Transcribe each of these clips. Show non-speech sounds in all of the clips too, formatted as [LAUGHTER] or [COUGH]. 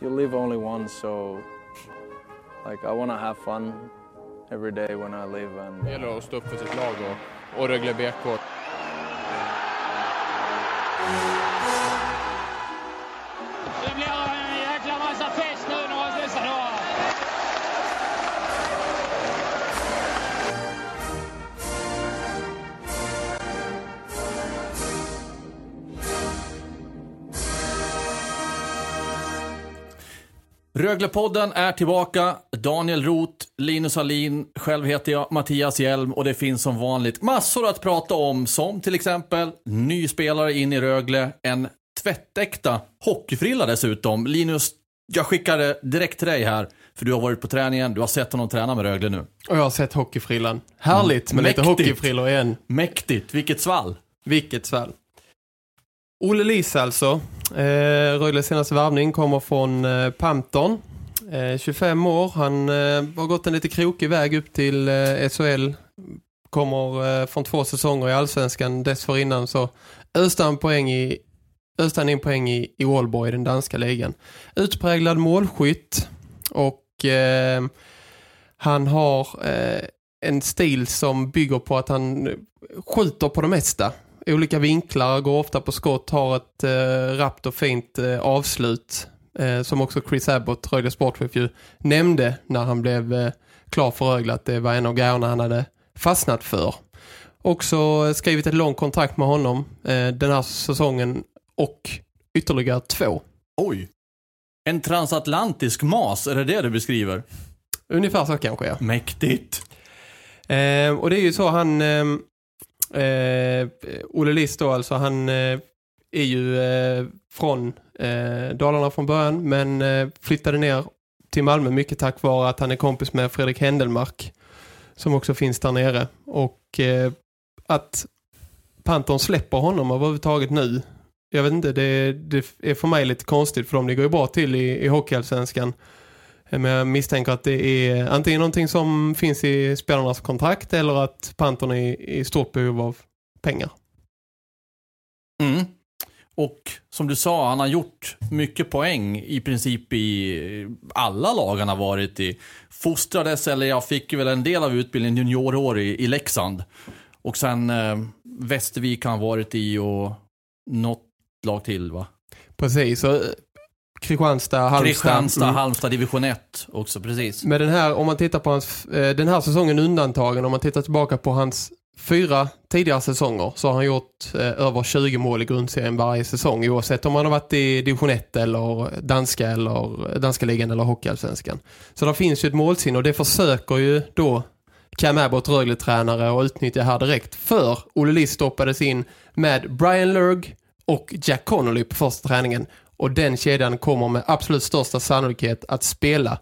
You live only once, so like I want to have fun every day when I live. And Det gäller att stå upp för sitt lag och, och Rögle BK. Det blir Röglepodden är tillbaka. Daniel Roth, Linus Alin, själv heter jag Mattias Hjelm och det finns som vanligt massor att prata om som till exempel ny spelare in i Rögle, en tvättäkta hockeyfrilla dessutom. Linus, jag skickar det direkt till dig här för du har varit på träningen, du har sett honom träna med Rögle nu. Och jag har sett hockeyfrillan. Härligt med lite Mäktigt. hockeyfrillor igen. Mäktigt, vilket svall. Vilket sväll. Olle Lis alltså. Eh, Rögles senaste värvning kommer från eh, Pampton. Eh, 25 år. Han eh, har gått en lite krokig väg upp till eh, SHL. Kommer eh, från två säsonger i Allsvenskan. Dessförinnan så öste han, poäng i, öste han in poäng i, i Aalborg, den danska ligan. Utpräglad målskytt. Och eh, han har eh, en stil som bygger på att han eh, skjuter på det mesta. Olika vinklar, går ofta på skott, har ett eh, rappt och fint eh, avslut. Eh, som också Chris Abbott, Rögle sportchef, ju nämnde när han blev eh, klar för Rögle att det var en av grejerna han hade fastnat för. Också skrivit ett långt kontrakt med honom eh, den här säsongen och ytterligare två. Oj. En transatlantisk mas, är det det du beskriver? Ungefär så kanske, ja. Mäktigt. Eh, och det är ju så han eh, eh, Olle List då alltså han eh, är ju eh, från eh, Dalarna från början men eh, flyttade ner till Malmö mycket tack vare att han är kompis med Fredrik Händelmark som också finns där nere. Och eh, att Panton släpper honom överhuvudtaget nu jag vet inte, det, det är för mig lite konstigt för de ligger ju bra till i, i Hockeyallsvenskan men jag misstänker att det är antingen någonting som finns i spelarnas kontrakt eller att Panton är i stort behov av pengar. Mm. Och som du sa, han har gjort mycket poäng i princip i alla lag han har varit i. Fostrades, eller jag fick väl en del av utbildningen juniorår i, i Leksand. Och sen eh, Västervik har han varit i och något lag till va? Precis, så eh, Kristianstad, Halmstad. Kristianstad, Mm. Halmstad division 1 också, precis. Men den här, om man tittar på hans, eh, den här säsongen undantagen, om man tittar tillbaka på hans fyra tidigare säsonger så har han gjort eh, över 20 mål i grundserien varje säsong oavsett om han har varit i division 1 eller danska eller danska ligan eller hockeyallsvenskan. Så det finns ju ett målsinne och det försöker ju då Cam Abbott, Rögle-tränare och utnyttja här direkt för Olle Liss stoppades in med Brian Lurg och Jack Connolly på första träningen och den kedjan kommer med absolut största sannolikhet att spela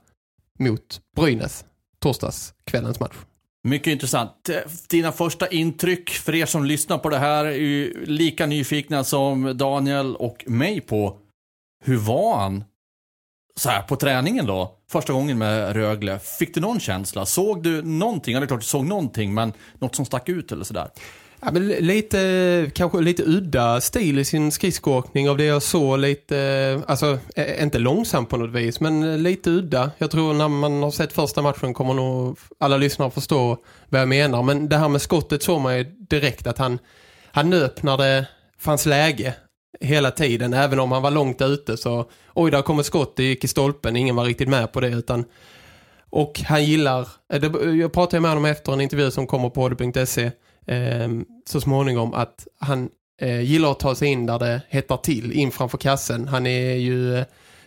mot Brynäs torsdagskvällens match. Mycket intressant. Dina första intryck för er som lyssnar på det här är ju lika nyfikna som Daniel och mig på hur var han så här på träningen då? Första gången med Rögle. Fick du någon känsla? Såg du någonting? Ja, det är klart du såg någonting, men något som stack ut eller sådär? Ja, men lite, kanske lite udda stil i sin skridskoåkning av det jag såg lite, alltså inte långsamt på något vis, men lite udda. Jag tror när man har sett första matchen kommer nog alla lyssnare förstå vad jag menar. Men det här med skottet såg man ju direkt att han, han nöp när det fanns läge hela tiden. Även om han var långt ute så, oj där kom ett skott, det gick i stolpen, ingen var riktigt med på det utan och han gillar, jag pratade med honom efter en intervju som kommer på hd.se eh, så småningom att han eh, gillar att ta sig in där det hettar till, in framför kassen. Han är ju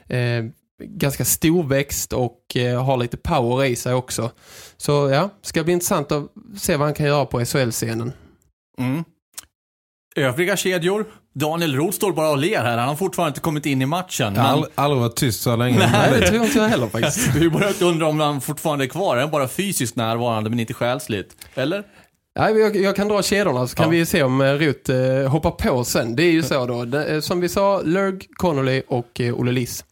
eh, ganska storväxt och eh, har lite power i sig också. Så ja, ska bli intressant att se vad han kan göra på SHL-scenen. Mm. Övriga kedjor. Daniel Roth står bara och ler här. Han har fortfarande inte kommit in i matchen. Men ald- aldrig varit tyst så länge. Nej, det tror inte jag heller [LAUGHS] faktiskt. vi börjar undra om han fortfarande är kvar. Han är bara fysiskt närvarande men inte själsligt. Eller? Nej, jag, jag kan dra kedjorna så kan Ja. vi se om eh, Ruth eh, hoppar på sen. Det är ju så då. Det, eh, som vi sa, Lurg, Connolly och eh, Olle Liss.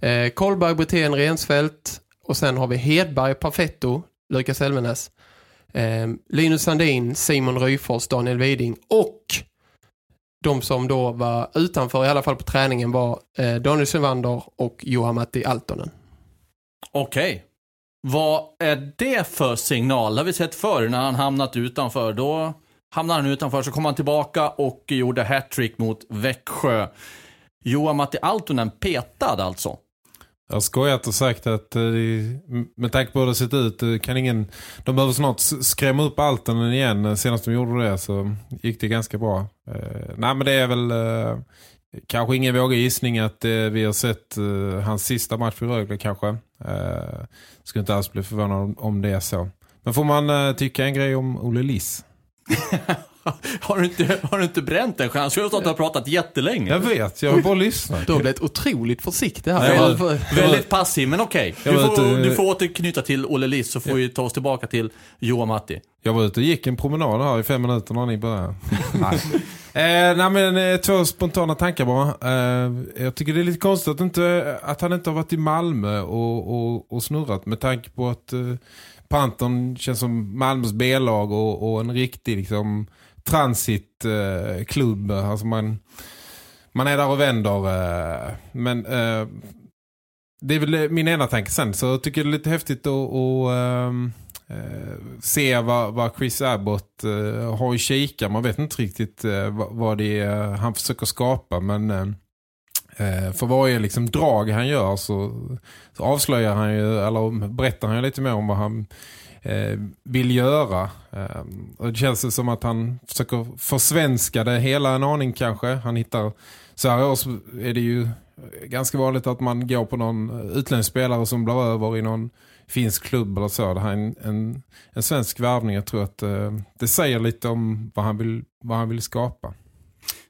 Eh, Kolberg, Brithén, Rensfeldt. Och sen har vi Hedberg, Perfetto, Lukas Elvenes. Eh, Linus Sandin, Simon Ryfors, Daniel Widing. Och de som då var utanför, i alla fall på träningen, var eh, Daniel Sylvander och Johan Matti Altonen. Okej. Vad är det för signal? Det har vi sett förr när han hamnat utanför. Då hamnade han utanför, så kom han tillbaka och gjorde hattrick mot Växjö. Johan Matti Altonen petad alltså. Jag har skojat och sagt att eh, med tanke på hur det sett ut eh, kan ingen, de behöver snart skrämma upp Altonen igen. Eh, senast de gjorde det så gick det ganska bra. Nej men det är väl kanske ingen vågar gissning att vi har sett hans sista match för Rögle kanske. Eh, skulle inte alls bli förvånad om, om det är så. Men får man eh, tycka en grej om Olle Liss? [LAUGHS] Har du inte, har du inte bränt en chans? Jag har stått och pratat jättelänge. Jag vet, jag har bara lyssnat. Du har blivit otroligt försiktig här. Nej, Jag- jag- Väldigt passiv, men okej. Jag Du, var får, du får återknyta till Olle Liss så får vi ta oss tillbaka till Johan Matti. Jag var ute och gick en promenad här i fem minuter när ni började. [LAUGHS] [LAUGHS] nej. Eh, nej men eh, två spontana tankar bara. Eh, jag tycker det är lite konstigt att, inte, att han inte har varit i Malmö och, och, och snurrat med tanke på att eh, Panton känns som Malmös B-lag och, och en riktig liksom, transitklubb. Eh, alltså man, man är där och vänder. Eh, men eh, det är väl min ena tanke sen. Så jag tycker det är lite häftigt att... Ehm, eh, se vad, vad Chris Abbott eh, har i kika. Man vet inte riktigt eh, vad, det är han försöker skapa. Men eh, eh, för varje liksom, drag han gör så, så avslöjar han ju, eller berättar han ju lite mer om vad han eh, vill göra. Eh, och det känns som att han försöker försvenska det hela en aning kanske. Han hittar, så här år så är det ju ganska vanligt att man går på någon utländsk spelare som blir över i någon finsk klubb eller så. Det här är en, en, en svensk värvning. Jag tror att eh, det säger lite om vad han vill, vad han vill skapa.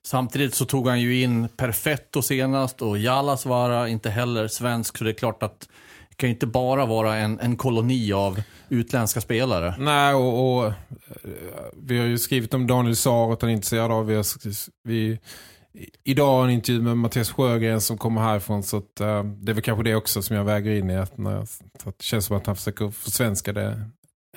Samtidigt så tog han ju in Perfetto senast och Jallas var inte heller svensk. Så det är klart att det kan ju inte bara vara en, en koloni av utländska spelare. Nej, och, och eh, vi har ju skrivit om Daniel Saar att han är intresserad av. Vi har, vi, idag en intervju med Mattias Sjögren som kommer härifrån så att, eh, det är väl kanske det också som jag väger in i att, när, jag- att det känns som att han försöker försvenska det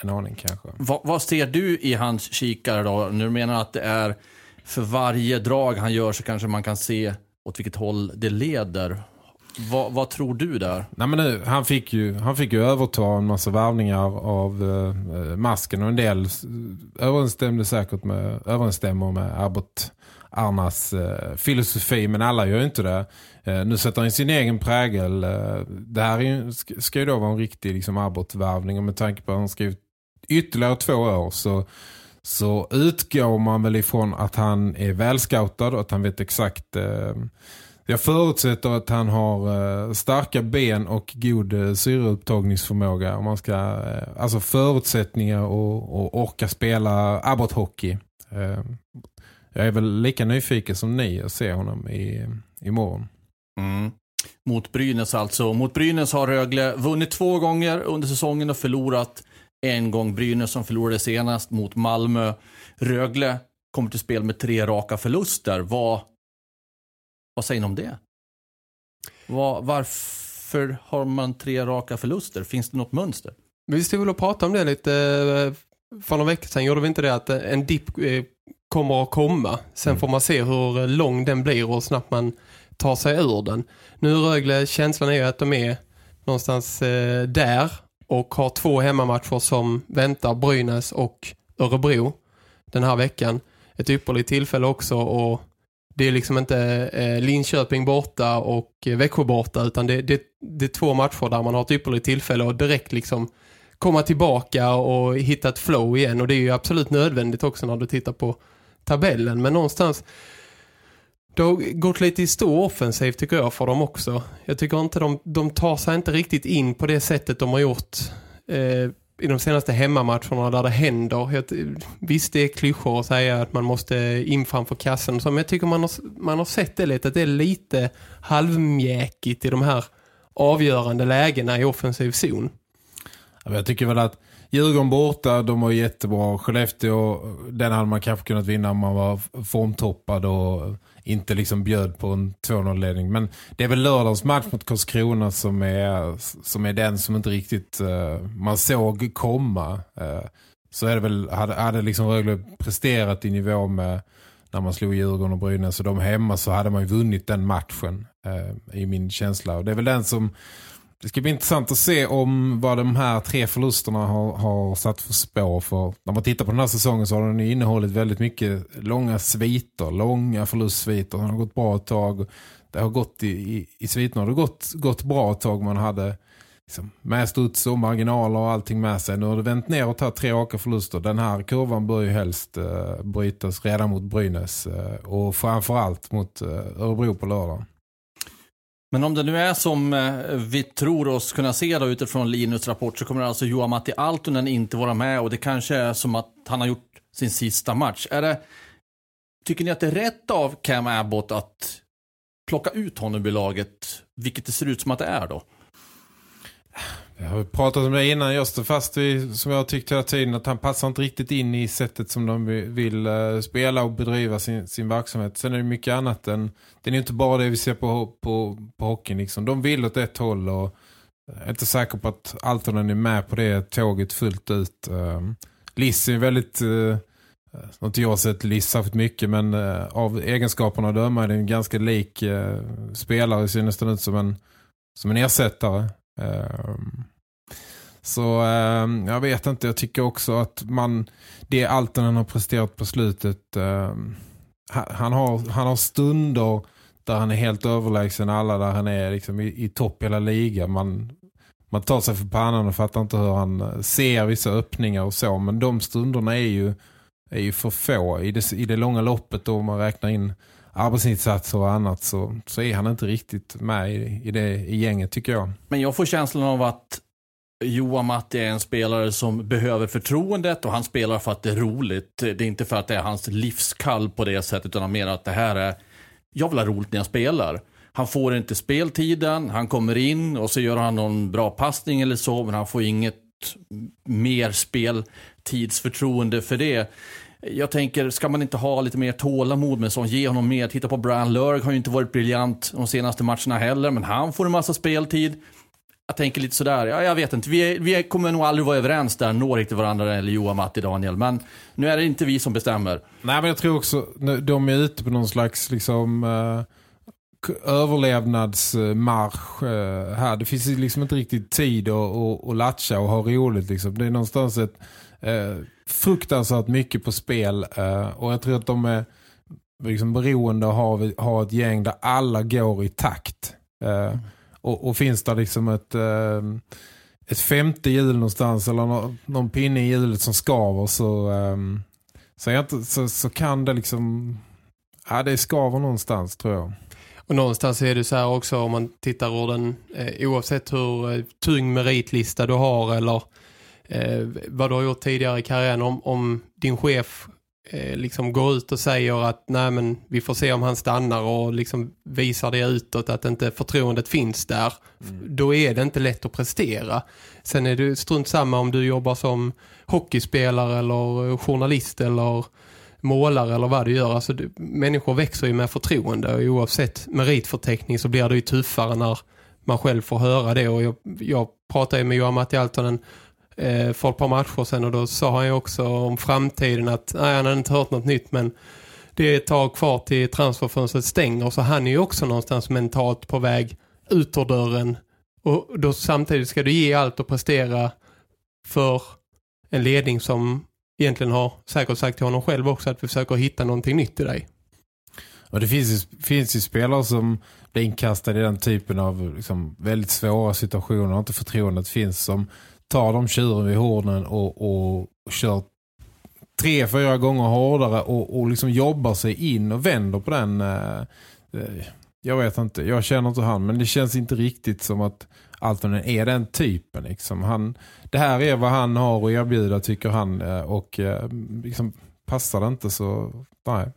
en aning kanske. Va, vad ser du i hans kikare då? Nu menar att det är för varje drag han gör så kanske man kan se åt vilket håll det leder. Va, vad tror du där? Nej, men nu, han, fick ju, han fick ju överta en massa värvningar av eh, masken och en del överensstämde säkert med, överensstämmer med Abbott Arnas eh, filosofi men alla gör ju inte det. Eh, nu sätter han sin egen prägel. Eh, det här är ju, ska, ska ju då vara en riktig liksom, Abbott-värvning och med tanke på att han skrivit ytterligare två år så, så utgår man väl ifrån att han är välscoutad och att han vet exakt eh, jag förutsätter att han har eh, starka ben och god eh, syreupptagningsförmåga om man ska, eh, alltså förutsättningar och, och orka spela Abbott-hockey. Eh, jag är väl lika nyfiken som ni att se honom i, imorgon. Mm. Mot Brynäs alltså. Mot Brynäs har Rögle vunnit två gånger under säsongen och förlorat en gång. Brynäs som förlorade senast mot Malmö. Rögle kommer till spel med tre raka förluster. Vad, vad säger ni om det? Vad, varför har man tre raka förluster? Finns det något mönster? Vi stod väl och pratade om det lite eh, för några veckor sedan. Gjorde vi inte det att en dipp eh, kommer att komma. Sen Mm. får man se hur lång den blir och hur snabbt man tar sig ur den. Nu Rögle, känslan är ju att de är någonstans eh, där och har två hemmamatcher som väntar Brynäs och Örebro den här veckan. Ett ypperligt tillfälle också och det är liksom inte eh, Linköping borta och eh, Växjö borta utan det, det, det är två matcher där man har ett ypperligt tillfälle att direkt liksom komma tillbaka och hitta ett flow igen och det är ju absolut nödvändigt också när du tittar på tabellen men någonstans det har gått lite i stor offensiv tycker jag för dem också. Jag tycker inte de, de tar sig inte riktigt in på det sättet de har gjort eh, i de senaste hemmamatcherna där det händer. Jag, visst det är klyschor att säga att man måste in framför kassen. men jag tycker man har, man har sett det lite. Att det är lite halvmjäkigt i de här avgörande lägena i offensiv zon. Ja, men Jag tycker väl att Djurgården borta, de var jättebra. Skellefteå, den hade man kanske kunnat vinna om man var formtoppad och inte liksom bjöd på en 2-0-ledning. Men det är väl lördagens match mot Karlskrona som är, som är den som inte riktigt uh, man såg komma. Uh, så är det väl, hade, hade liksom Rögle presterat i nivå med när man slog Djurgården och Brynäs och de hemma så hade man ju vunnit den matchen uh, i min känsla. Och det är väl den som det ska bli intressant att se om vad de här tre förlusterna har, har satt för spår. För när man tittar på den här säsongen så har den innehållit väldigt mycket långa sviter, långa förlustsviter. Den har gått bra ett tag. Det har gått i, i, i sviterna. Det har gått, gått bra ett tag. Man hade liksom, med studs och marginaler och allting med sig. Nu har det vänt ner och tagit tre raka förluster. Den här kurvan bör ju helst uh, brytas redan mot Brynäs. Uh, och framförallt mot uh, Örebro på lördag. Men om det nu är som eh, vi tror oss kunna se då utifrån Linus rapport så kommer alltså Johan Matti Altonen inte vara med och det kanske är som att han har gjort sin sista match. Är det, tycker ni att det är rätt av Cam Abbott att plocka ut honom i laget, vilket det ser ut som att det är då? Jag har pratat om det innan, jag står fast vid, som jag tyckte tyckt hela tiden, att han passar inte riktigt in i sättet som de vill uh, spela och bedriva sin, sin verksamhet. Sen är det mycket annat än, det är inte bara det vi ser på, på, på hockeyn. Liksom. De vill åt ett håll och eh, jag är inte säker på att Altonen är med på det tåget fullt ut. Eh, uh, Liss är väldigt... Uh, inte jag har sett Liss särskilt mycket men uh, av egenskaperna att döma är det en ganska lik uh, spelare ser nästan ut som en, som en ersättare. Ehm, så ehm, jag vet inte, jag tycker också att man det Altonen han har presterat på slutet. Ehm, han, har, han har stunder där han är helt överlägsen alla där han är liksom i, i topp hela ligan. Man, man tar sig för pannan och fattar inte hur han eh, ser vissa öppningar och så. Men de stunderna är ju, är ju för få. I det, I det långa loppet då man räknar in arbetsinsatser och annat så, så är han inte riktigt med i, i det i gänget tycker jag. Men jag får känslan av att Johan Matti är en spelare som behöver förtroendet och han spelar för att det är roligt. Det är inte för att det är hans livskall på det sättet utan han menar att det här är jag vill ha roligt när jag spelar. Han får inte speltiden, han kommer in och så gör han någon bra passning eller så men han får inget mer speltidsförtroende för det. Jag tänker, ska man inte ha lite mer tålamod med sånt? Ge honom mer. Titta på Brian Lurg, har ju inte varit briljant de senaste matcherna heller, men han får en massa speltid. Jag tänker lite sådär, ja, jag vet inte, vi, vi kommer nog aldrig vara överens där, nå riktigt varandra eller Johan, Matti, Daniel. Men nu är det inte vi som bestämmer. Nej, men jag tror också, de är ute på någon slags liksom... Uh överlevnadsmarsch eh, här. Det finns liksom inte riktigt tid att, att, att latcha och ha roligt. Liksom. Det är någonstans ett uh, fruktansvärt mycket på spel uh, och jag tror att de är liksom beroende av att ha, ett gäng där alla går i takt. Mm. Och, och, finns det liksom ett, ett femte hjul någonstans eller någon, någon pinne i hjulet som skaver så, um, så, så, så kan det liksom ja, det skaver någonstans tror jag. Och någonstans är det så här också om man tittar ur den, eh, oavsett hur eh, tung meritlista du har eller eh, vad du har gjort tidigare i karriären, om, om din chef eh, liksom går ut och säger att nej men vi får se om han stannar och liksom visar det utåt att inte förtroendet finns där, mm. då är det inte lätt att prestera. Sen är det strunt samma om du jobbar som hockeyspelare eller journalist eller målare eller vad du gör. Alltså, du, människor växer ju med förtroende och oavsett meritförteckning så blir det ju tuffare när man själv får höra det. Och jag, jag pratade med Johan Matti Altonen eh, för ett par matcher sen och då sa han ju också om framtiden att nej, han hade inte hört något nytt men det är ett tag kvar till transferfönstret stänger så han är ju också någonstans mentalt på väg ut ur dörren och då samtidigt ska du ge allt och prestera för en ledning som egentligen har säkert sagt till honom själv också att vi försöker hitta någonting nytt i dig. Och det finns ju, finns ju spelare som blir inkastade i den typen av liksom, väldigt svåra situationer och inte förtroendet finns som tar de tjuren vid hornen och, och, kör tre, fyra gånger hårdare och, och liksom jobbar sig in och vänder på den. Eh, eh, jag vet inte, jag känner inte han men det känns inte riktigt som att Altonen är den typen. Liksom. Han, det här är vad han har att erbjuda tycker han eh, och liksom, passar det inte så nej.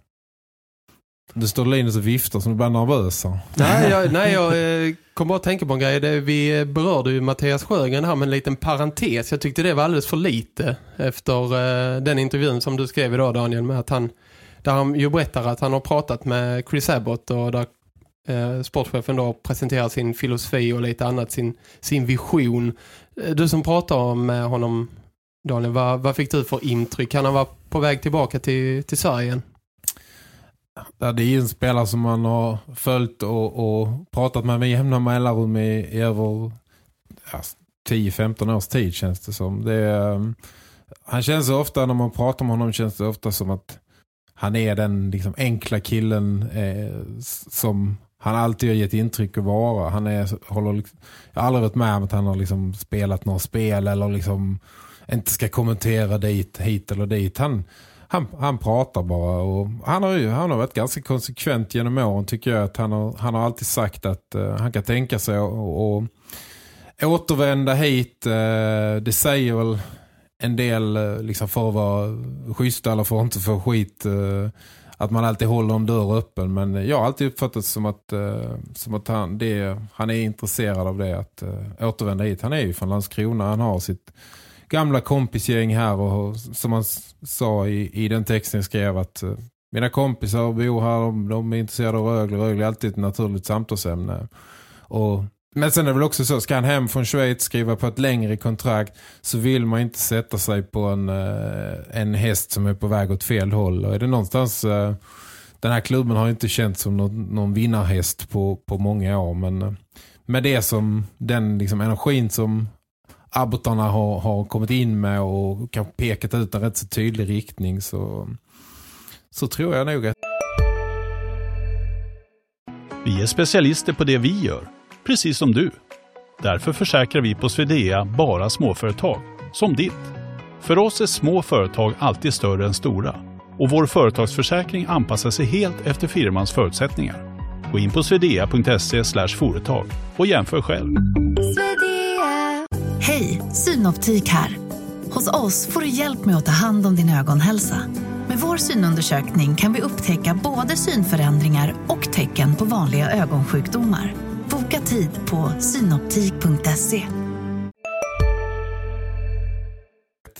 Du står Linus och viftar som du blir nervös. Nej, jag, nej, jag eh, kom bara att tänka på en grej. Det, vi eh, berörde ju Mattias Sjögren här med en liten parentes. Jag tyckte det var alldeles för lite efter eh, den intervjun som du skrev idag Daniel med att han, där han ju berättar att han har pratat med Chris Abbott och där eh, sportchefen då presenterar sin filosofi och lite annat, sin, sin vision. Du som pratar med honom Daniel, vad, vad fick du för intryck? Kan han vara på väg tillbaka till, till Sverige igen? Ja, det är ju en spelare som man har följt och, och pratat med med jämna mellanrum i, i över ja, 10-15 års tid känns det som. Det är, um, han känns ofta, när man pratar med honom känns det ofta som att han är den liksom, enkla killen eh, som han alltid har gett intryck att vara. Han är, håller, liksom, jag har aldrig varit med om att han har liksom spelat några spel eller liksom inte ska kommentera dit, hit eller dit. Han, han, han pratar bara och han har ju han har varit ganska konsekvent genom åren tycker jag att han har, han har alltid sagt att uh, han kan tänka sig att återvända hit. Uh, det säger väl en del uh, liksom för att vara schysst eller för att inte få skit att man alltid håller en dörr öppen men jag har alltid uppfattat som att, som att han, det, han är intresserad av det att återvända hit. Han är ju från Landskrona, han har sitt gamla kompisgäng här och som han sa i, i den texten jag skrev att uh, mina kompisar bor här, de, de är intresserade av Rögle. Rögle är alltid ett naturligt samtalsämne. Och, men sen är det väl också så, ska han hem från Schweiz skriva på ett längre kontrakt så vill man inte sätta sig på en, uh, en häst som är på väg åt fel håll. Och är det någonstans... Uh, den här klubben har inte känts som någon, någon vinnarhäst på, på många år men med det som den liksom energin som abbotarna har, har kommit in med och kanske pekat ut en rätt så tydlig riktning så, så tror jag nog att Vi är specialister på det vi gör, precis som du. Därför försäkrar vi på Swedea bara småföretag, som ditt. För oss är små företag alltid större än stora och vår företagsförsäkring anpassar sig helt efter firmans förutsättningar. Gå in på swedea.se företag och jämför själv. Hej, Synoptik här. Hos oss får du hjälp med att ta hand om din ögonhälsa. Med vår synundersökning kan vi upptäcka både synförändringar och tecken på vanliga ögonsjukdomar. Boka tid på synoptik.se.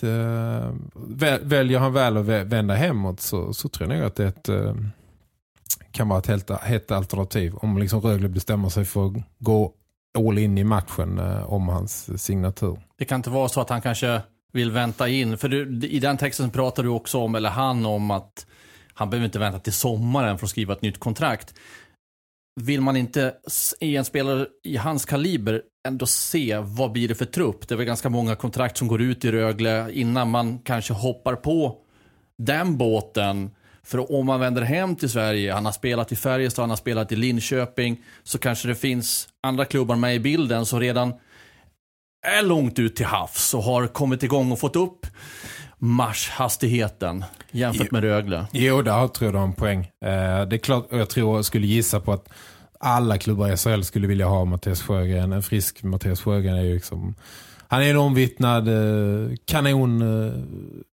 Eh, väljer han väl att vända hemåt så, så tror jag nog att det ett, eh, kan vara ett helt, helt alternativ. Om liksom Rögle bestämmer sig för att gå all in i matchen eh, om hans signatur. Det kan inte vara så att han kanske vill vänta in. För du, i den texten pratar du också om, eller han om att han behöver inte vänta till sommaren för att skriva ett nytt kontrakt. Vill man inte i en spelare i hans kaliber ändå se vad blir det för trupp? Det är väl ganska många kontrakt som går ut i Rögle innan man kanske hoppar på den båten. För om man vänder hem till Sverige, han har spelat i Färjestad, han har spelat i Linköping, så kanske det finns andra klubbar med i bilden som redan är långt ut till havs och har kommit igång och fått upp marschhastigheten jämfört med Rögle. Jo, där tror jag du har en poäng. Eh, det är klart, jag tror jag skulle gissa på att alla klubbar i SHL skulle vilja ha Mattias Sjögren. En frisk Mattias Sjögren är ju liksom... Han är en omvittnad eh, kanon eh,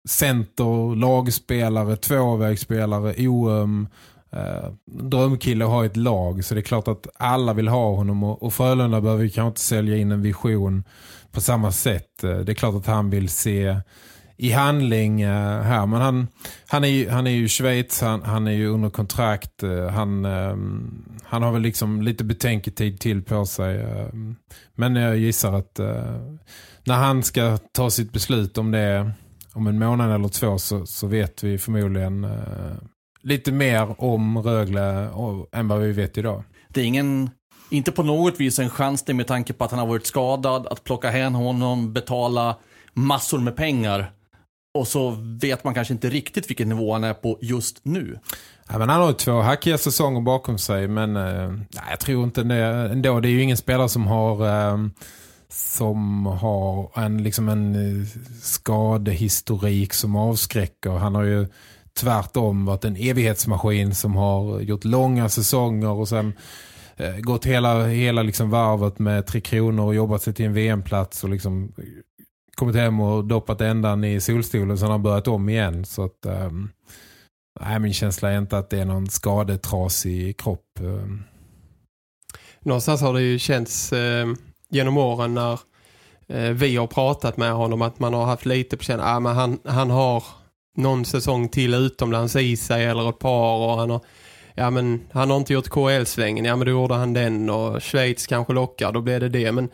center, lagspelare, tvåvägsspelare, oöm, eh, drömkille har ett lag. Så det är klart att alla vill ha honom och, och Frölunda behöver kanske inte sälja in en vision på samma sätt. Eh, det är klart att han vill se i handling uh, här. Men han, han, är ju, han är ju i Schweiz, han, han är ju under kontrakt. Uh, han, ehm, han har väl liksom lite betänketid till på sig. Uh, men jag gissar att när han ska ta sitt beslut om det om en månad eller två så, så vet vi förmodligen lite mer om Rögle än vad vi vet idag. Det är ingen inte på något vis en chans med tanke på att han har varit skadad, att plocka hem honom, betala massor med pengar och så vet man kanske inte riktigt vilken nivå han är på just nu. Ja, men han har två hackiga säsonger bakom sig men eh, jag tror inte det ändå. Det är ju ingen spelare som har eh, som har en, liksom en eh, skadehistorik som avskräcker. Han har ju tvärtom varit en evighetsmaskin som har gjort långa säsonger och sen eh, gått hela, hela liksom varvet med tre kronor och jobbat sig till en VM-plats och liksom eh, kommit hem och doppat ändan i solstolen och sen har börjat om igen. Så att, eh, nej, min känsla är inte att det är någon skadetrasig kropp. Ehm. Någonstans har det ju känts eh, genom åren när eh, vi har pratat med honom att man har haft lite på känn. Ah, men han, han har någon säsong till utomlands i sig eller ett par och han har ja men han har inte gjort KL-svängen, ja men då gjorde han den och Schweiz kanske lockar, då blev det det. Men nu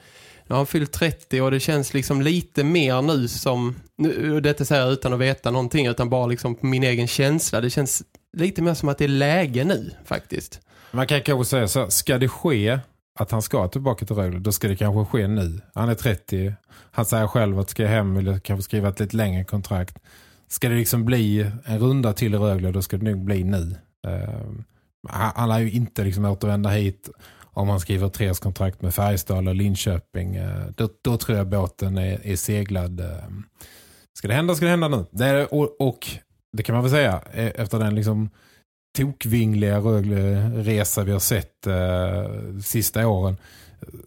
har han fyllt 30 och det känns liksom lite mer nu som, nu, detta säger jag utan att veta någonting utan bara liksom min egen känsla. Det känns lite mer som att det är läge nu faktiskt. Man kan kanske säga så, ska det ske att han ska tillbaka till Rögle, då ska det kanske ske nu. Han är 30, han säger själv att ska jag hem eller kanske skriva ett lite längre kontrakt. Ska det liksom bli en runda till i Rögle, då ska det nog bli nu. Uh, han lär ju inte liksom återvända hit om han skriver treårskontrakt med Färjestad eller Linköping. Uh, då, då, tror jag båten är, är seglad. Uh, ska det hända, ska det hända nu. Det är, och, och, det kan man väl säga, eh, efter den liksom tokvingliga Rögle-resa vi har sett uh, sista åren.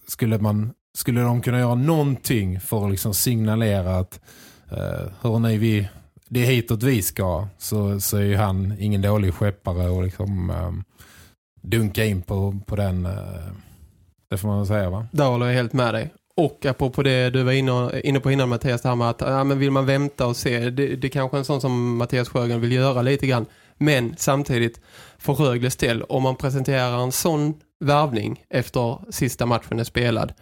Skulle, man, skulle de kunna göra någonting för att liksom signalera att uh, hörni, vi det är hitåt vi ska så, så är ju han ingen dålig skeppare och liksom um, dunka in på, på den uh, det får man väl säga va? Där håller jag helt med dig. Och apropå det du var inne, inne på innan Mattias, det här med att ja, men vill man vänta och se, det, det är kanske en sån som Mattias Sjögren vill göra lite grann. Men samtidigt, för Rögles del, om man presenterar en sån värvning efter sista matchen är spelad,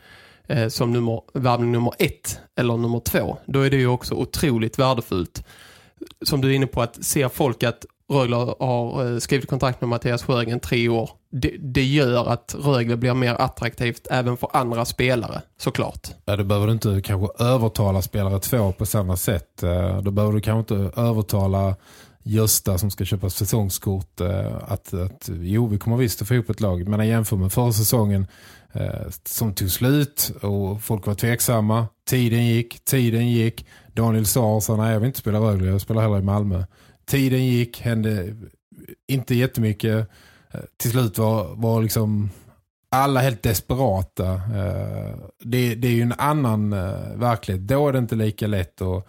eh, som nummer, värvning nummer ett eller nummer två, då är det ju också otroligt värdefullt som du är inne på att se folk att Rögle har eh, skrivit kontrakt med Mattias Sjögren tre år. Det, det, gör att Rögle blir mer attraktivt även för andra spelare, såklart. Ja, då behöver du inte kanske övertala spelare två på samma sätt. Eh, då behöver du kanske inte övertala Gösta som ska köpa säsongskort eh, att, att jo, vi kommer visst att få ihop ett lag. Men jämför med förra säsongen som tog slut och folk var tveksamma. Tiden gick, tiden gick. Daniel Saar sa nej jag vill inte spela Rögle, jag spelar hellre i Malmö. Tiden gick, hände inte jättemycket. Eh, till slut var, var liksom alla helt desperata. Eh, det, det är ju en annan eh, verklighet. Då är det inte lika lätt att,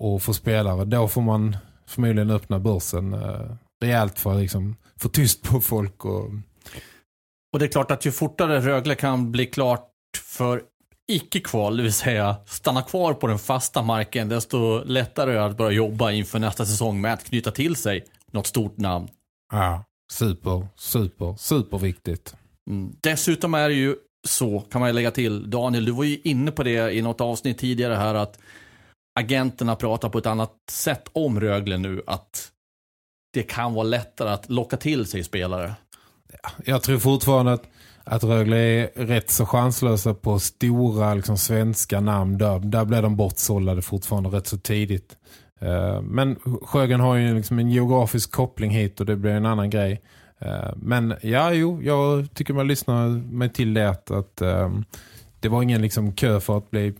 att få spelare. Då får man förmodligen öppna börsen rejält för att liksom få tyst på folk. Och... och det är klart att ju fortare Rögle kan bli klart för icke-kval, det vill säga stanna kvar på den fasta marken, desto lättare är det att börja jobba inför nästa säsong med att knyta till sig något stort namn. Ja, super, super, superviktigt. Mm. Dessutom är det ju så, kan man lägga till, Daniel, du var ju inne på det i något avsnitt tidigare här, att agenterna pratar på ett annat sätt om Rögle nu, att det kan vara lättare att locka till sig spelare. Jag tror fortfarande att att Rögle är rätt så chanslösa på stora liksom, svenska namn. Där, där blir de bortsållade fortfarande rätt så tidigt. Eh, men Sjögren har ju liksom en geografisk koppling hit och det blir en annan grej. Eh, men ja, jo, jag tycker man lyssnar mig till det att, att eh, det var ingen liksom kö för att bli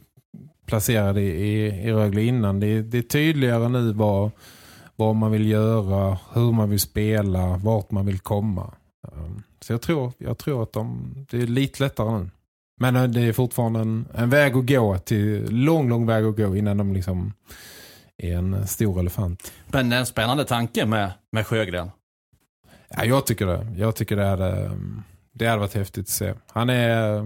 placerad i, i, i Rögle innan. Det, det är tydligare nu vad, vad man vill göra, hur man vill spela, vart man vill komma. Um, så jag tror, jag tror att de, det är lite lättare nu. Men eh, det är fortfarande en, en väg att gå till, lång, lång väg att gå innan de liksom är en stor elefant. Men en spännande tanke med, med Sjögren. Ja, jag tycker det. Jag tycker det hade, det hade varit häftigt att se. Han är,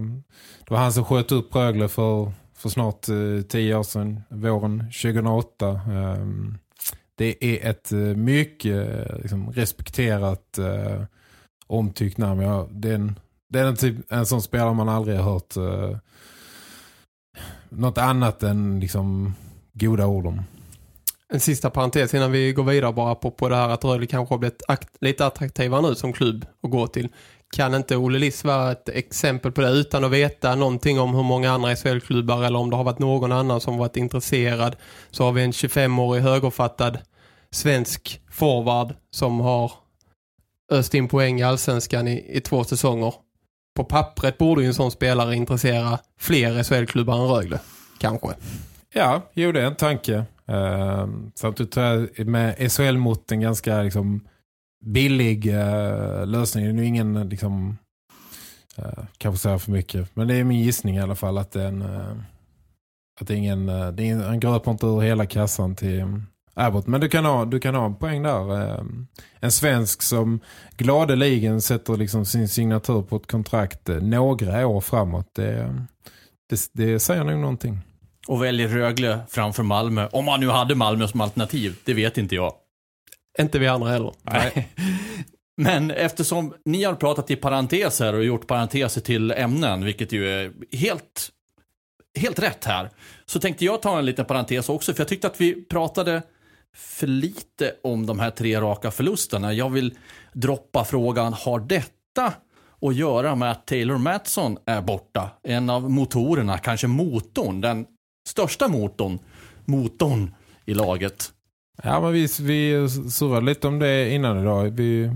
det var han som sköt upp Rögle för, för snart eh, tio år sedan, våren 2008. Ehm, det är ett eh, mycket liksom, respekterat omtyckt namn. Ja, det är, en, det är en, typ, en sån spelare man aldrig har hört uh, något annat än liksom goda ord om. En sista parentes innan vi går vidare bara på, på det här att Rögle kanske har blivit lite attraktivare nu som klubb att gå till. Kan inte Olle Liss vara ett exempel på det utan att veta någonting om hur många andra SHL-klubbar eller om det har varit någon annan som varit intresserad så har vi en 25-årig högerfattad svensk forward som har öst in poäng i allsvenskan i, i två säsonger. På pappret borde ju en sån spelare intressera fler SHL-klubbar än Rögle, kanske. Ja, jo det är en tanke. Ehm, uh, samtidigt tror jag med SHL mot en ganska liksom, billig uh, lösning. Det är ju ingen liksom, Uh, kanske säga för mycket. Men det är min gissning i alla fall att det är en... Uh, att det är ingen... Uh, det är han gröper inte ur hela kassan till Abbott. Men du kan, ha, du kan ha en poäng där. en svensk som gladeligen sätter liksom sin signatur på ett kontrakt några år framåt. Det, det, det säger nog någonting. Och väljer Rögle framför Malmö. Om man nu hade Malmö som alternativ, det vet inte jag. Inte vi andra heller. Nej. [LAUGHS] Men eftersom ni har pratat i parenteser och gjort parenteser till ämnen, vilket ju är helt, helt rätt här, så tänkte jag ta en liten parentes också, för jag tyckte att vi pratade för lite om de här tre raka förlusterna. Jag vill droppa frågan, har detta att göra med att Taylor Matson är borta? En av motorerna, kanske motorn, den största motorn, motorn i laget. Ja, men vi, vi surrade lite om det innan idag. Vi,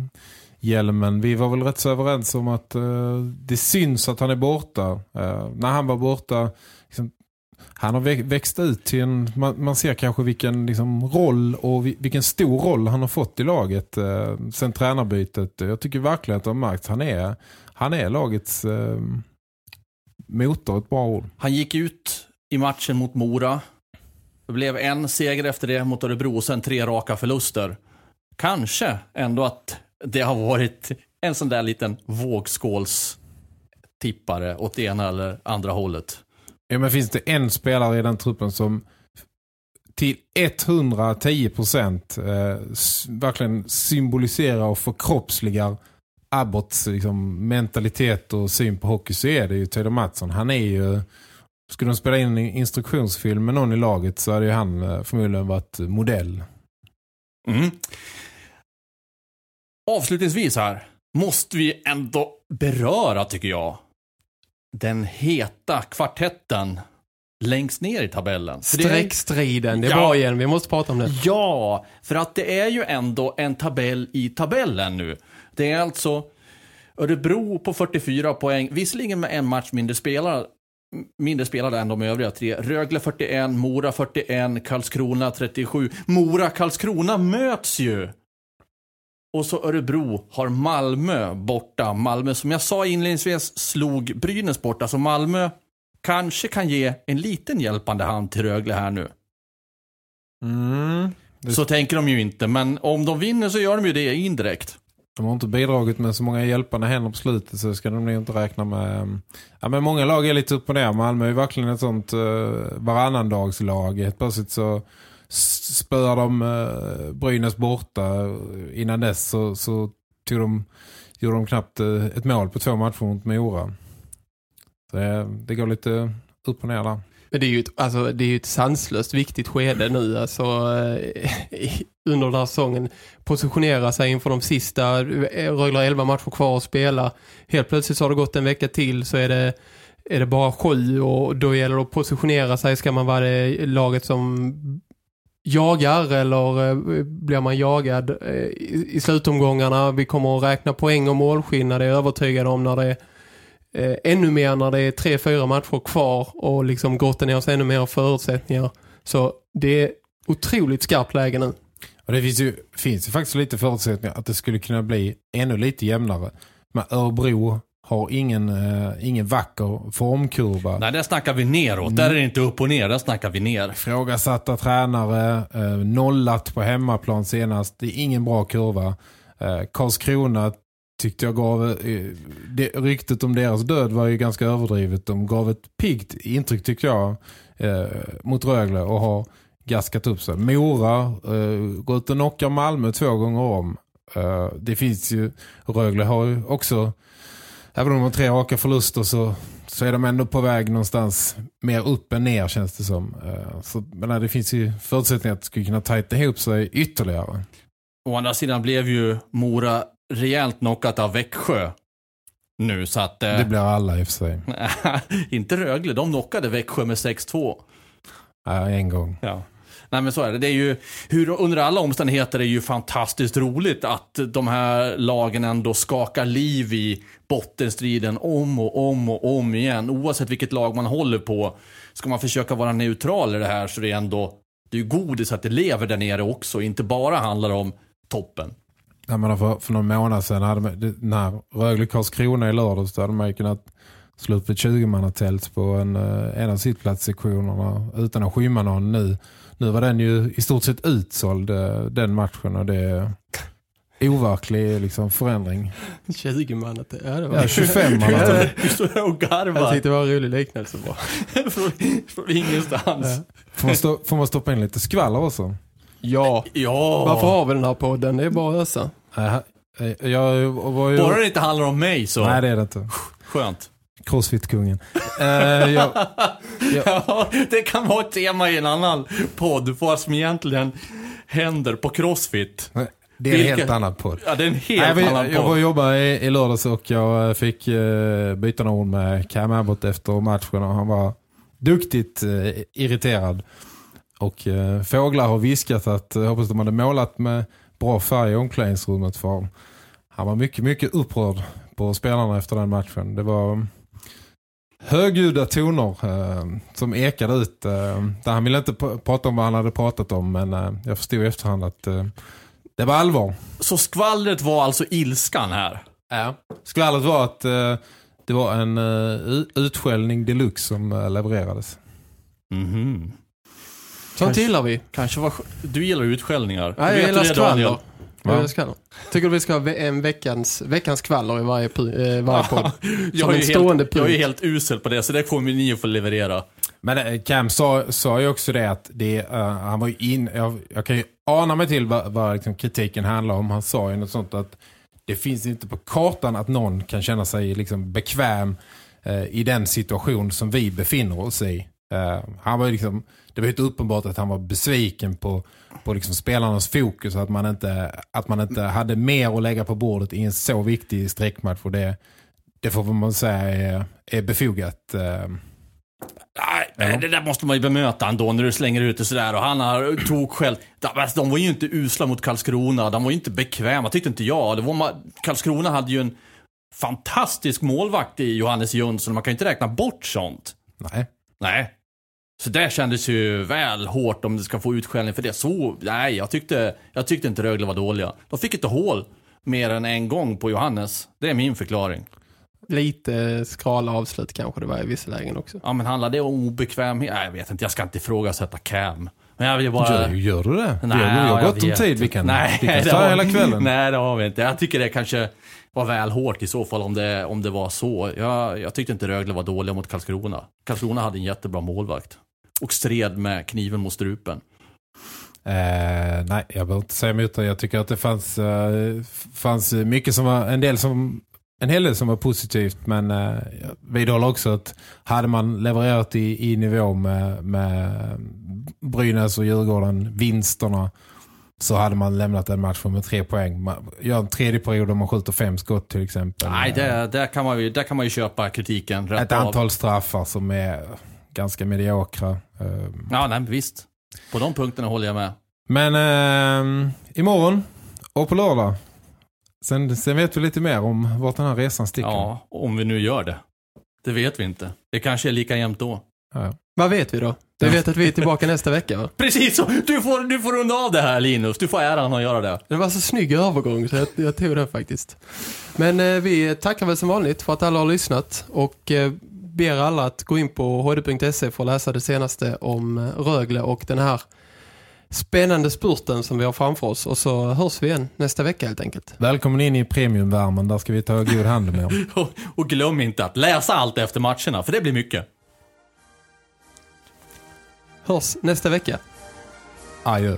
hjälmen, vi var väl rätt så överens om att eh, det syns att han är borta. Eh, när han var borta, han har växt ut till en, man, man ser kanske vilken liksom, roll och vilken stor roll han har fått i laget eh, sen tränarbytet. Jag tycker verkligen att det har märkt han är, han är lagets eh, motor, ett bra ord. Han gick ut i matchen mot Mora det blev en seger efter det mot Örebro och sen tre raka förluster. Kanske ändå att det har varit en sån där liten vågskålstippare åt det ena eller andra hållet. Ja, men finns det en spelare i den truppen som till 110 procent eh, verkligen symboliserar och förkroppsligar Abbotts liksom, mentalitet och syn på hockey så är det ju Taylor Mattsson. Han är ju skulle de spela in en instruktionsfilm med någon i laget så hade ju han eh, förmodligen varit modell. Mm. Avslutningsvis här måste vi ändå beröra, tycker jag, den heta kvartetten längst ner i tabellen. Sträckstriden, det är ja, bra igen, vi måste prata om det. Ja, för att det är ju ändå en tabell i tabellen nu. Det är alltså Örebro på 44 poäng, visserligen med en match mindre spelare, mindre spelade än de övriga tre. Rögle 41, Mora 41, Karlskrona 37. Mora-Karlskrona möts ju! Och så Örebro har Malmö borta. Malmö som jag sa inledningsvis slog Brynäs borta. Så Malmö kanske kan ge en liten hjälpande hand till Rögle här nu. Mm. Så tänker de ju inte, men om de vinner så gör de ju det indirekt. De har inte bidragit med så många hjälpande händer på slutet så ska de inte räkna med... Ja, men många lag är lite upp och ner. Malmö är verkligen ett sånt uh, varannandagslag. Helt plötsligt så spöar de eh, Brynäs borta. Innan dess så, så tog de, gjorde de knappt eh, ett mål på två matcher mot Mora. Så det, det går lite upp och ner där. Men det är ju ett, alltså, det är ett sanslöst viktigt skede nu alltså, eh, [LAUGHS] under den här säsongen. Positionera sig inför de sista, Rögle har 11 matcher kvar att spela. Helt plötsligt så har det gått en vecka till så är det, är det bara sju och då gäller det att positionera sig. Ska man vara det laget som jagar eller eh, blir man jagad eh, i, slutomgångarna? Vi kommer att räkna poäng och målskillnad, det är jag övertygad om när det är eh, ännu mer när det är tre, fyra matcher kvar och liksom grotta ner oss ännu mer förutsättningar. Så det är otroligt skarpt läge nu. Och det finns ju, finns ju faktiskt lite förutsättningar att det skulle kunna bli ännu lite jämnare. med Örebro har ingen, uh, ingen vacker formkurva. Nej, där snackar vi neråt. Där är det inte upp och ner, där snackar vi ner. Frågasatta tränare, uh, nollat på hemmaplan senast. Det är ingen bra kurva. Uh, Karlskrona tyckte jag gav eh, det, ryktet om deras död var ju ganska överdrivet. De gav ett piggt intryck tycker jag eh, mot Rögle och har gaskat upp sig. Mora eh, gått och knockar Malmö två gånger om. Eh, det finns ju, Rögle har ju också även om de har tre raka förluster så, så är de ändå på väg någonstans mer upp än ner känns det som. Eh, så, men det finns ju förutsättningar att det skulle kunna tajta ihop sig ytterligare. Å andra sidan blev ju Mora rejält knockat av Växjö nu så att... Eh, det blir alla i och för sig. [LAUGHS] inte Rögle, de knockade Växjö med 6-2. Ja, en gång. Ja. Nej men så är det. det är ju, hur, under alla omständigheter är det ju fantastiskt roligt att de här lagen ändå skakar liv i bottenstriden om och om och om igen. Oavsett vilket lag man håller på. Ska man försöka vara neutral i det här så det är ändå det är godis att det lever där nere också. Inte bara handlar om toppen. Jag menar för, för någon månad sedan hade man, det- när Rögle Karlskrona i lördags då hade man ju kunnat slå upp ett 20-mannatält på en, eh, en av sittplatssektionerna utan att skymma någon nu. Nu var den ju i stort sett utsåld eh, den matchen och det är overklig liksom, förändring. 20 man. att det- Ja, det var Ja, 25 mannatält. Du står och Jag garvar tyckte det var en rolig liknelse bara. [LAUGHS] från, från ingenstans. Får man, stå, får man stoppa in lite skvaller också? Ja. Ja, Varför har vi den här podden? Det är bara att ösa. Äh, jag var ju... bara det inte handlar om mig så. Nej, det är det inte. Skönt. Crossfit-kungen. [LAUGHS] Eh, jag, [LAUGHS] Ja, det kan vara ett tema i en annan podd, vad som egentligen händer på Crossfit. det är en Vilka- helt annan podd. Ja, det är en helt Nej, vi- annan jag var och podd. jobbade i, i lördags och jag eh, fick eh, byta några ord med Cam Abbott efter matchen och han var duktigt eh, irriterad. Och eh, fåglar har viskat att jag hoppas de hade målat med bra färg i omklädningsrummet för honom. Han var mycket, mycket upprörd på spelarna efter den matchen. Det var högljudda toner eh, som ekade ut. Eh, där han ville inte pr- prata om vad han hade pratat om men eh, jag förstod i efterhand att eh, det var allvar. Så skvallret var alltså ilskan här. Ja. Skvallret var att eh, det var en uh, utskällning deluxe som levererades. Mhm. Sånt gillar vi. Kanske var... Du gillar utskällningar. Nej, jag gillar skvaller. Jag gillar skvaller. Tycker du vi ska ha en veckans, veckans skvaller i varje, eh, varje podd? [LAUGHS] Jag är, helt, jag är helt usel på det, så det kommer ni att få leverera. Men eh, Cam sa, sa ju också det att det, eh, han var ju in, jag, jag kan ju ana mig till vad, vad liksom kritiken handlar om. Han sa ju något sånt att det finns inte på kartan att någon kan känna sig liksom bekväm eh, i den situation som vi befinner oss i. Eh, han var liksom, det var ju inte uppenbart att han var besviken på, på liksom spelarnas fokus att man, inte, att man inte hade mer att lägga på bordet i en så viktig sträckmatch för det, det får man säga är, är befogat. Eh, Nej, det där måste man ju bemöta ändå när du slänger ut det sådär och han har tog själv. De, alltså, var ju inte usla mot Karlskrona, de var ju inte bekväma, tyckte inte jag. Det var, Karlskrona hade ju en fantastisk målvakt i Johannes Jönsson, man kan ju inte räkna bort sånt. nej. Nej. Så det kändes ju väl hårt om det ska få utskällning för det. Så, nej, jag tyckte, jag tyckte inte Rögle var dåliga. De fick inte hål mer än en gång på Johannes. Det är min förklaring. Lite skrala avslut kanske det var i vissa lägen också. Ja, men handlar det om obekvämhet? Nej, jag vet inte. Jag ska inte ifrågasätta Cam. Men jag vill bara... Gör, gör du det? Nej, har, vi har gott om tid. Vi inte. kan, Nej, vi kan det ta har- hela kvällen. Nej, det har vi inte. Jag tycker det kanske var väl hårt i så fall om det, om det var så. Jag, jag tyckte inte Rögle var dåliga mot Karlskrona. Karlskrona hade en jättebra målvakt. Och stred med kniven mot strupen. Eh, nej, jag behöver inte säga emot det. Jag tycker att det fanns, eh, fanns mycket som var, en del som en hel del som var positivt men eh, jag vidhåller också att hade man levererat i, i nivå med, med Brynäs och Djurgården vinsterna så hade man lämnat en match med tre poäng. Man gör en tredje period om man skjuter fem skott till exempel. Nej, det, där, kan man ju, där kan man ju köpa kritiken Ett av. antal straffar som är ganska mediokra. Eh, Ja, nej, visst. På de punkterna håller jag med. Men eh, imorgon och på lördag. Sen, sen vet vi lite mer om vart den här resan sticker. Ja, om vi nu gör det. Det vet vi inte. Det kanske är lika jämnt då. Ja. Vad vet vi då? Vi vet att vi är tillbaka nästa vecka va? [LAUGHS] Precis så! Du får, du får runda av det här Linus. Du får äran att göra det. Det var så snygg övergång så jag, jag tog det faktiskt. Men eh, vi tackar väl som vanligt för att alla har lyssnat och eh, ber alla att gå in på hd.se för att läsa det senaste om eh, Rögle och den här spännande spurten som vi har framför oss. Och så hörs vi igen nästa vecka helt enkelt. Välkommen in i premiumvärmen. Där ska vi ta god hand om er. [LAUGHS] Och, och glöm inte att läsa allt efter matcherna, för det blir mycket. Hörs nästa vecka. Adjö.